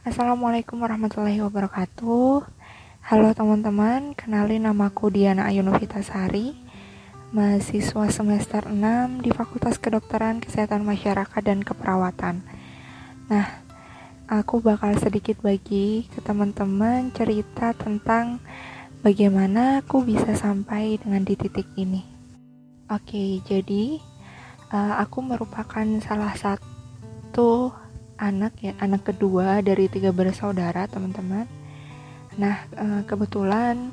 Assalamualaikum warahmatullahi wabarakatuh. Halo teman-teman, kenalin namaku Diana Ayunovitasari Mahasiswa semester 6 di Fakultas Kedokteran Kesehatan Masyarakat dan Keperawatan. Nah, aku bakal sedikit bagi ke teman-teman cerita tentang bagaimana aku bisa sampai dengan di titik ini. Oke, jadi uh, aku merupakan salah satu anak ya anak kedua dari tiga bersaudara teman-teman. Nah eh, kebetulan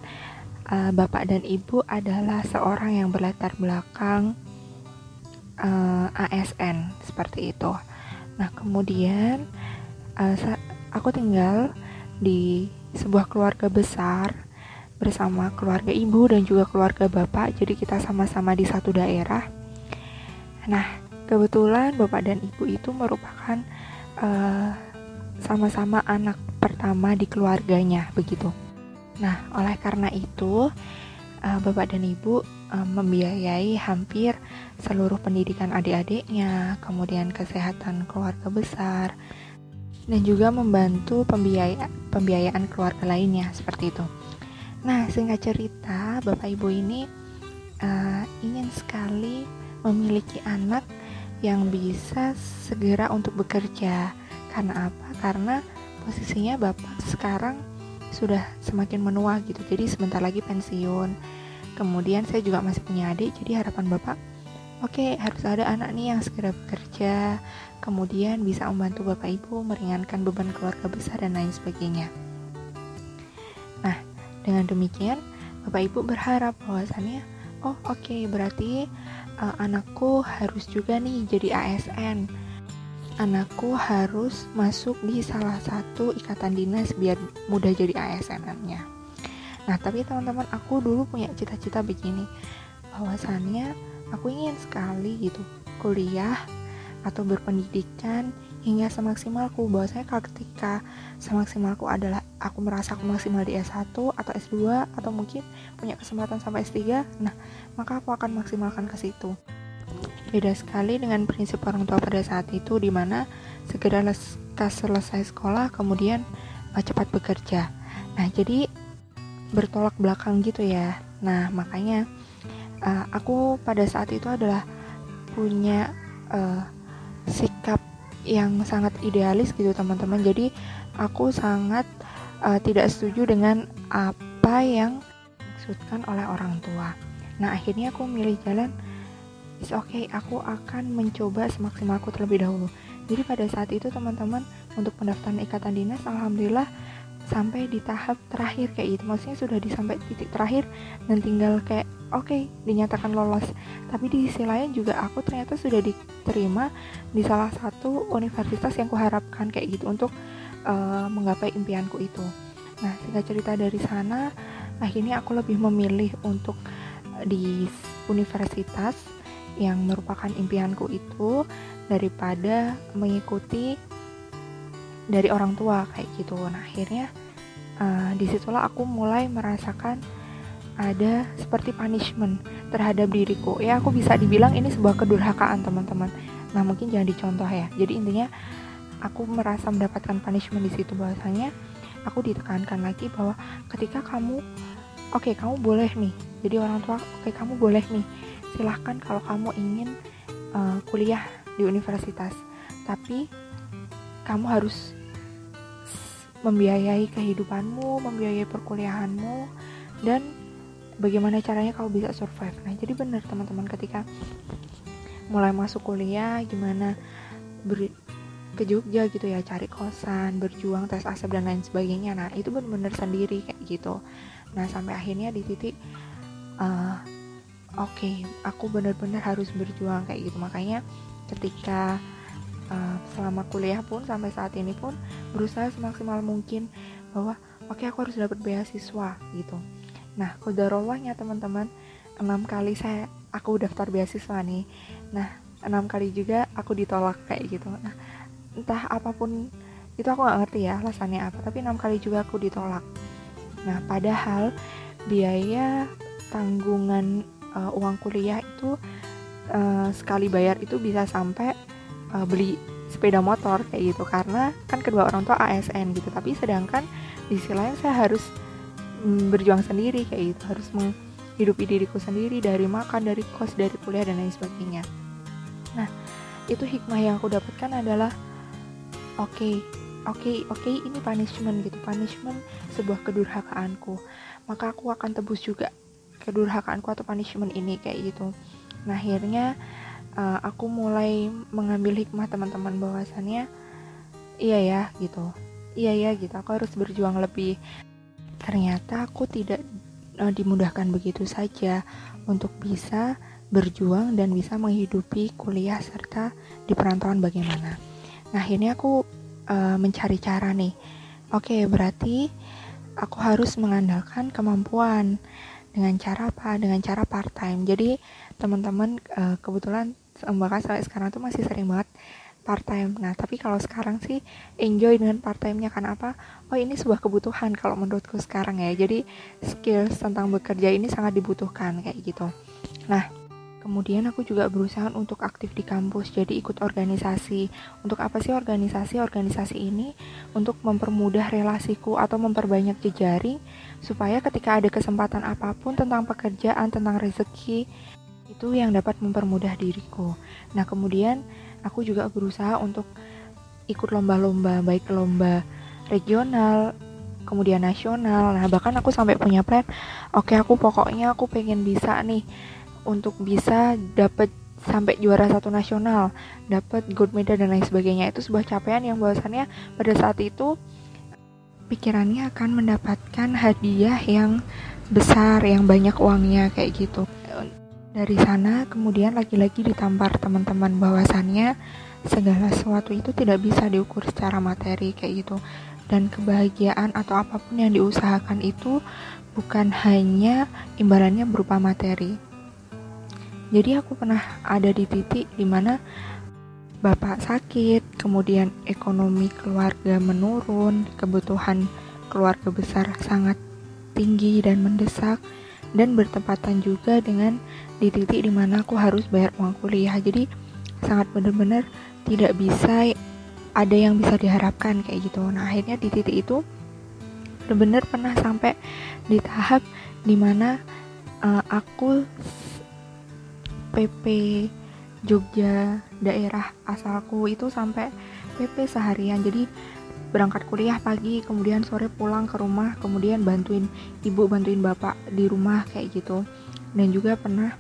eh, bapak dan ibu adalah seorang yang berlatar belakang eh, ASN seperti itu. Nah kemudian aku tinggal di sebuah keluarga besar bersama keluarga ibu dan juga keluarga bapak jadi kita sama-sama di satu daerah. Nah kebetulan bapak dan ibu itu merupakan eh, sama-sama anak pertama di keluarganya begitu. Nah, oleh karena itu uh, bapak dan ibu uh, membiayai hampir seluruh pendidikan adik-adiknya, kemudian kesehatan keluarga besar, dan juga membantu pembiaya pembiayaan keluarga lainnya seperti itu. Nah, singkat cerita, bapak ibu ini uh, ingin sekali memiliki anak yang bisa segera untuk bekerja. Karena apa? Karena posisinya Bapak sekarang sudah semakin menua gitu. Jadi sebentar lagi pensiun. Kemudian saya juga masih punya adik, jadi harapan Bapak Oke, okay, harus ada anak nih yang segera bekerja, kemudian bisa membantu Bapak Ibu meringankan beban keluarga besar dan lain sebagainya. Nah, dengan demikian, Bapak Ibu berharap bahwasannya, oh oke, okay, berarti uh, anakku harus juga nih jadi ASN anakku harus masuk di salah satu ikatan dinas biar mudah jadi ASN-nya nah tapi teman-teman aku dulu punya cita-cita begini. Bahwasannya aku ingin sekali gitu kuliah atau berpendidikan hingga semaksimalku. Bahwasanya ketika semaksimalku adalah aku merasa aku maksimal di S1 atau S2 atau mungkin punya kesempatan sampai S3 nah maka aku akan maksimalkan ke situ. Beda sekali dengan prinsip orang tua pada saat itu di mana segera selesai sekolah kemudian uh, cepat bekerja. Nah jadi bertolak belakang gitu ya. Nah makanya uh, aku pada saat itu adalah punya uh, sikap yang sangat idealis gitu teman-teman. Jadi aku sangat uh, tidak setuju dengan apa yang dimaksudkan oleh orang tua. Nah akhirnya aku milih jalan is okay aku akan mencoba semaksimalku terlebih dahulu. Jadi pada saat itu teman-teman untuk pendaftaran ikatan dinas alhamdulillah sampai di tahap terakhir kayak gitu. Maksudnya sudah di sampai titik terakhir dan tinggal kayak oke okay, dinyatakan lolos. Tapi di sisi lain juga aku ternyata sudah diterima di salah satu universitas yang kuharapkan kayak gitu. Untuk uh, menggapai impianku itu. Nah singkat cerita dari sana akhirnya aku lebih memilih untuk di universitas yang merupakan impianku itu daripada mengikuti dari orang tua kayak gitu. Nah akhirnya uh, di situlah aku mulai merasakan ada seperti punishment terhadap diriku. Ya aku bisa dibilang ini sebuah kedurhakaan teman-teman. Nah mungkin jangan dicontoh ya. Jadi intinya aku merasa mendapatkan punishment di situ bahwasanya aku ditekankan lagi bahwa ketika kamu oke okay, kamu boleh nih jadi orang tua oke okay, kamu boleh nih silahkan kalau kamu ingin uh, kuliah di universitas. Tapi kamu harus membiayai kehidupanmu membiayai perkuliahanmu dan bagaimana caranya kamu bisa survive. Nah jadi benar teman-teman ketika mulai masuk kuliah gimana ke Jogja gitu ya cari kosan berjuang tes asap dan lain sebagainya. Nah itu benar-benar sendiri kayak gitu. Nah sampai akhirnya di titik uh, oke okay, aku benar-benar harus berjuang kayak gitu. Makanya ketika uh, selama kuliah pun sampai saat ini pun berusaha semaksimal mungkin bahwa oke okay, aku harus dapat beasiswa gitu. Nah kodarollahnya teman-teman enam kali saya aku daftar beasiswa nih. Nah enam kali juga aku ditolak kayak gitu. Nah entah apa pun itu aku nggak ngerti ya alasannya apa tapi enam kali juga aku ditolak. Nah padahal biaya tanggungan uh, uang kuliah itu uh, sekali bayar itu bisa sampai uh, beli sepeda motor kayak gitu. Karena kan kedua orang tua ASN gitu tapi sedangkan di sisi lain saya harus mm, berjuang sendiri kayak gitu. Harus menghidupi diriku sendiri dari makan dari kos dari kuliah dan lain sebagainya. Nah itu hikmah yang aku dapatkan adalah oke okay, oke okay, oke okay, ini punishment gitu. Punishment sebuah kedurhakaanku. Maka aku akan tebus juga kedurhakaanku atau punishment ini kayak gitu. Nah akhirnya uh, aku mulai mengambil hikmah teman-teman bahwasannya iya ya gitu. Iya ya gitu. Aku harus berjuang lebih. Ternyata aku tidak uh, dimudahkan begitu saja untuk bisa berjuang dan bisa menghidupi kuliah serta di perantauan bagaimana nah akhirnya aku uh, mencari cara nih. Oke, okay, berarti aku harus mengandalkan kemampuan dengan cara apa? Dengan cara part time. Jadi teman-teman uh, kebetulan bahkan sampai sekarang tuh masih sering banget part time. Nah, tapi kalau sekarang sih enjoy dengan part time-nya karena apa? Oh, ini sebuah kebutuhan kalau menurutku sekarang ya. Jadi skills tentang bekerja ini sangat dibutuhkan kayak gitu. Nah, Kemudian aku juga berusaha untuk aktif di kampus, jadi ikut organisasi. Untuk apa sih organisasi-organisasi ini? Untuk mempermudah relasiku atau memperbanyak jejaring supaya ketika ada kesempatan apa pun tentang pekerjaan, tentang rezeki, itu yang dapat mempermudah diriku. Nah, kemudian aku juga berusaha untuk ikut lomba-lomba, baik lomba regional, kemudian nasional. Nah, bahkan aku sampai punya plan, oke okay, aku pokoknya aku pengen bisa nih untuk bisa dapat sampai juara satu nasional, dapat gold medal dan lain sebagainya. Itu sebuah capaian yang bahwasannya pada saat itu pikirannya akan mendapatkan hadiah yang besar, yang banyak uangnya kayak gitu. Dari sana kemudian lagi-lagi ditampar teman-teman bahwasannya segala sesuatu itu tidak bisa diukur secara materi kayak gitu. Dan kebahagiaan atau apa pun yang diusahakan itu bukan hanya imbalannya berupa materi jadi aku pernah ada di titik di mana bapak sakit, kemudian ekonomi keluarga menurun, kebutuhan keluarga besar sangat tinggi dan mendesak, dan bertepatan juga dengan di titik di mana aku harus bayar uang kuliah. Jadi sangat benar-benar tidak bisa ada yang bisa diharapkan kayak gitu. Nah akhirnya di titik itu benar-benar pernah sampai di tahap di mana uh, aku PP Jogja daerah asalku itu sampai PP seharian. Jadi berangkat kuliah pagi kemudian sore pulang ke rumah kemudian bantuin ibu bantuin bapak di rumah kayak gitu. Dan juga pernah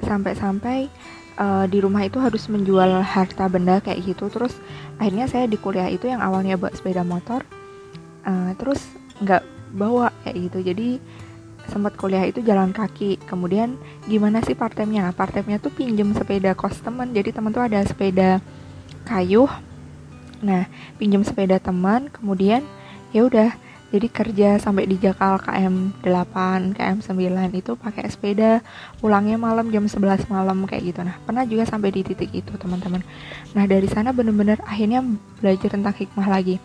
sampai-sampai uh, di rumah itu harus menjual harta benda kayak gitu. Terus akhirnya saya di kuliah itu yang awalnya bawa sepeda motor uh, terus nggak bawa kayak gitu. Jadi sempat kuliah itu jalan kaki. Kemudian gimana sih part time-nya nah, part time-nya tuh pinjem sepeda kos teman. Jadi teman tuh ada sepeda kayu nah pinjem sepeda teman. Kemudian ya udah. Jadi kerja sampai di Jakal KM 8, KM 9 itu pakai sepeda, pulangnya malam jam 11 malam kayak gitu. Nah, pernah juga sampai di titik itu, teman-teman. Nah, dari sana bener-bener akhirnya belajar tentang hikmah lagi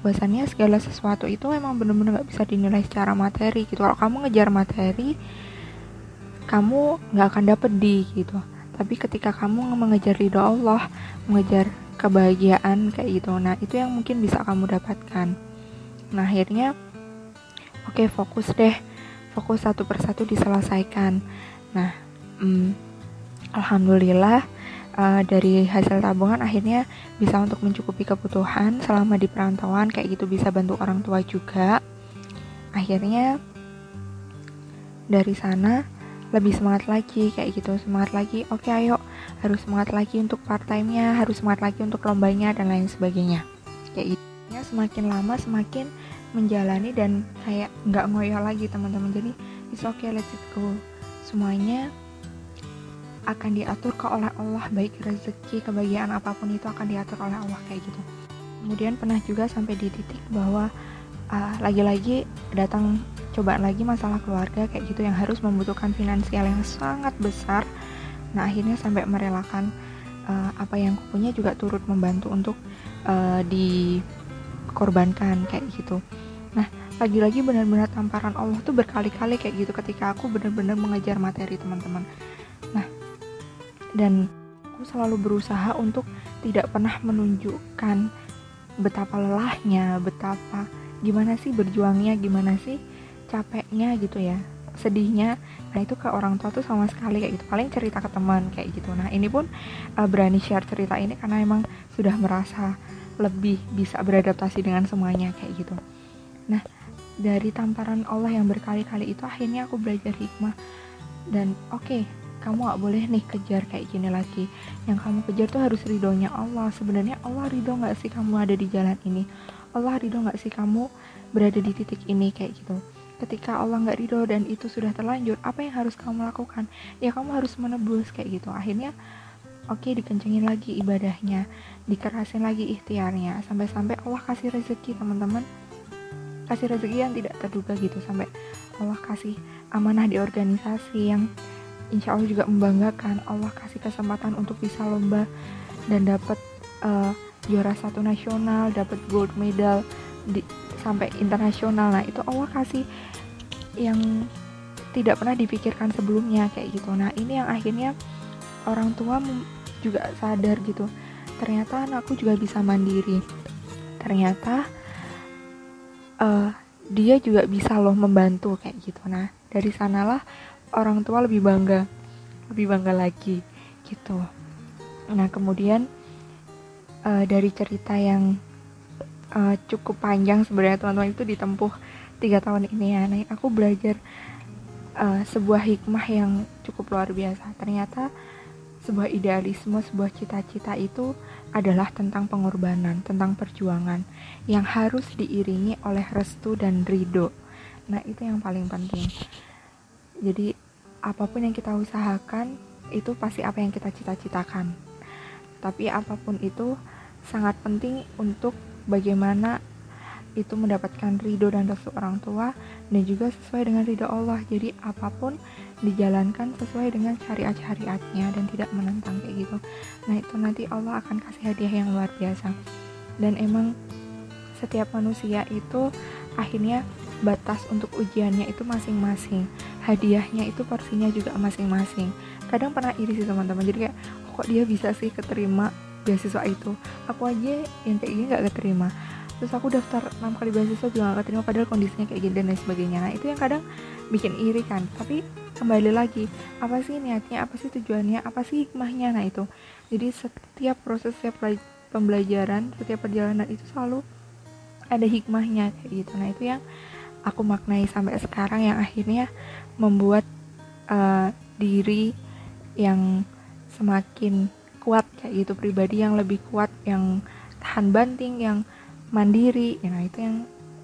bahwasannya segala sesuatu itu memang benar-benar nggak bisa dinilai secara materi gitu. Kalau kamu ngejar materi kamu nggak akan dapet di gitu. Tapi ketika kamu mengejar ridho Allah mengejar kebahagiaan kayak gitu nah itu yang mungkin bisa kamu dapatkan. Nah akhirnya oke okay, fokus deh. Fokus satu persatu diselesaikan. Nah hmm, alhamdulillah uh, dari hasil tabungan akhirnya bisa untuk mencukupi kebutuhan selama di perantauan kayak gitu bisa bantu orang tua juga. Akhirnya dari sana lebih semangat lagi kayak gitu. Semangat lagi oke okay, ayo. Harus semangat lagi untuk part time nya harus semangat lagi untuk lombanya dan lain sebagainya. Kayak gitu. Semakin lama semakin menjalani dan kayak nggak ngoyo lagi teman-teman. Jadi it's okay let's it go. Semuanya akan diatur ke oleh Allah baik rezeki kebahagiaan apa pun itu akan diatur oleh Allah kayak gitu. Kemudian pernah juga sampai di titik bahwa uh, lagi-lagi datang cobaan lagi masalah keluarga kayak gitu yang harus membutuhkan finansial yang sangat besar. Nah akhirnya sampai merelakan uh, apa yang punya juga turut membantu untuk uh, dikorbankan kayak gitu. Nah lagi-lagi benar-benar tamparan Allah tuh berkali-kali kayak gitu ketika aku benar-benar mengejar materi teman-teman dan aku selalu berusaha untuk tidak pernah menunjukkan betapa lelahnya betapa gimana sih berjuangnya gimana sih capeknya gitu ya sedihnya. Nah itu ke orang tua tuh sama sekali kayak gitu. Paling cerita ke teman kayak gitu. Nah ini pun uh, berani share cerita ini karena emang sudah merasa lebih bisa beradaptasi dengan semuanya kayak gitu. Nah dari tamparan Allah yang berkali-kali itu akhirnya aku belajar hikmah. Dan oke okay, kamu gak boleh nih kejar kayak gini lagi. Yang kamu kejar tuh harus ridhonya Allah. Sebenarnya Allah ridho gak sih kamu ada di jalan ini? Allah ridho gak sih kamu berada di titik ini kayak gitu? Ketika Allah nggak ridho dan itu sudah terlanjur apa yang harus kamu lakukan? Ya kamu harus menebus kayak gitu. Akhirnya oke okay, dikencengin lagi ibadahnya dikerasin lagi ikhtiarnya. Sampai-sampai Allah kasih rezeki teman-teman. Kasih rezeki yang tidak terduga gitu. Sampai Allah kasih amanah di organisasi yang insya Allah juga membanggakan Allah kasih kesempatan untuk bisa lomba dan dapat uh, juara satu nasional dapat gold medal di, sampai internasional. Nah itu Allah kasih yang tidak pernah dipikirkan sebelumnya kayak gitu. Nah ini yang akhirnya orang tua juga sadar gitu. Ternyata anakku juga bisa mandiri. Ternyata uh, dia juga bisa loh membantu kayak gitu. Nah dari sanalah orang tua lebih bangga lebih bangga lagi gitu. Nah kemudian uh, dari cerita yang uh, cukup panjang sebenarnya teman-teman itu ditempuh tiga tahun ini ya nah aku belajar uh, sebuah hikmah yang cukup luar biasa. Ternyata sebuah idealisme sebuah cita-cita itu adalah tentang pengorbanan tentang perjuangan yang harus diiringi oleh restu dan ridho. Nah itu yang paling penting. Jadi apa pun yang kita usahakan itu pasti apa yang kita cita-citakan. Tapi apa pun itu sangat penting untuk bagaimana itu mendapatkan ridho dan restu orang tua dan juga sesuai dengan ridho Allah. Jadi apa pun dijalankan sesuai dengan syariat-syariatnya dan tidak menentang kayak gitu. Nah itu nanti Allah akan kasih hadiah yang luar biasa. Dan emang setiap manusia itu akhirnya batas untuk ujiannya itu masing-masing hadiahnya itu porsinya juga masing-masing. Kadang pernah iri sih teman-teman jadi kayak kok dia bisa sih keterima beasiswa itu? Aku aja yang kayak gini gak keterima. Terus aku daftar 6 kali beasiswa juga gak keterima padahal kondisinya kayak gini dan lain sebagainya. Nah itu yang kadang bikin iri kan. Tapi kembali lagi apa sih niatnya apa sih tujuannya apa sih hikmahnya? Nah itu. Jadi setiap proses setiap pembelajaran setiap perjalanan itu selalu ada hikmahnya kayak gitu. Nah itu yang aku maknai sampai sekarang yang akhirnya membuat uh, diri yang semakin kuat kayak gitu. Pribadi yang lebih kuat yang tahan banting yang mandiri. Ya nah itu yang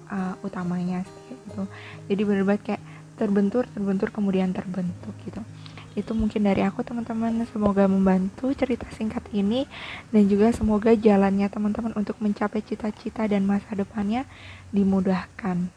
uh, utamanya sih gitu. Jadi benar-benar kayak terbentur terbentur kemudian terbentuk gitu. Itu mungkin dari aku teman-teman. Semoga membantu cerita singkat ini. Dan juga semoga jalannya teman-teman untuk mencapai cita-cita dan masa depannya dimudahkan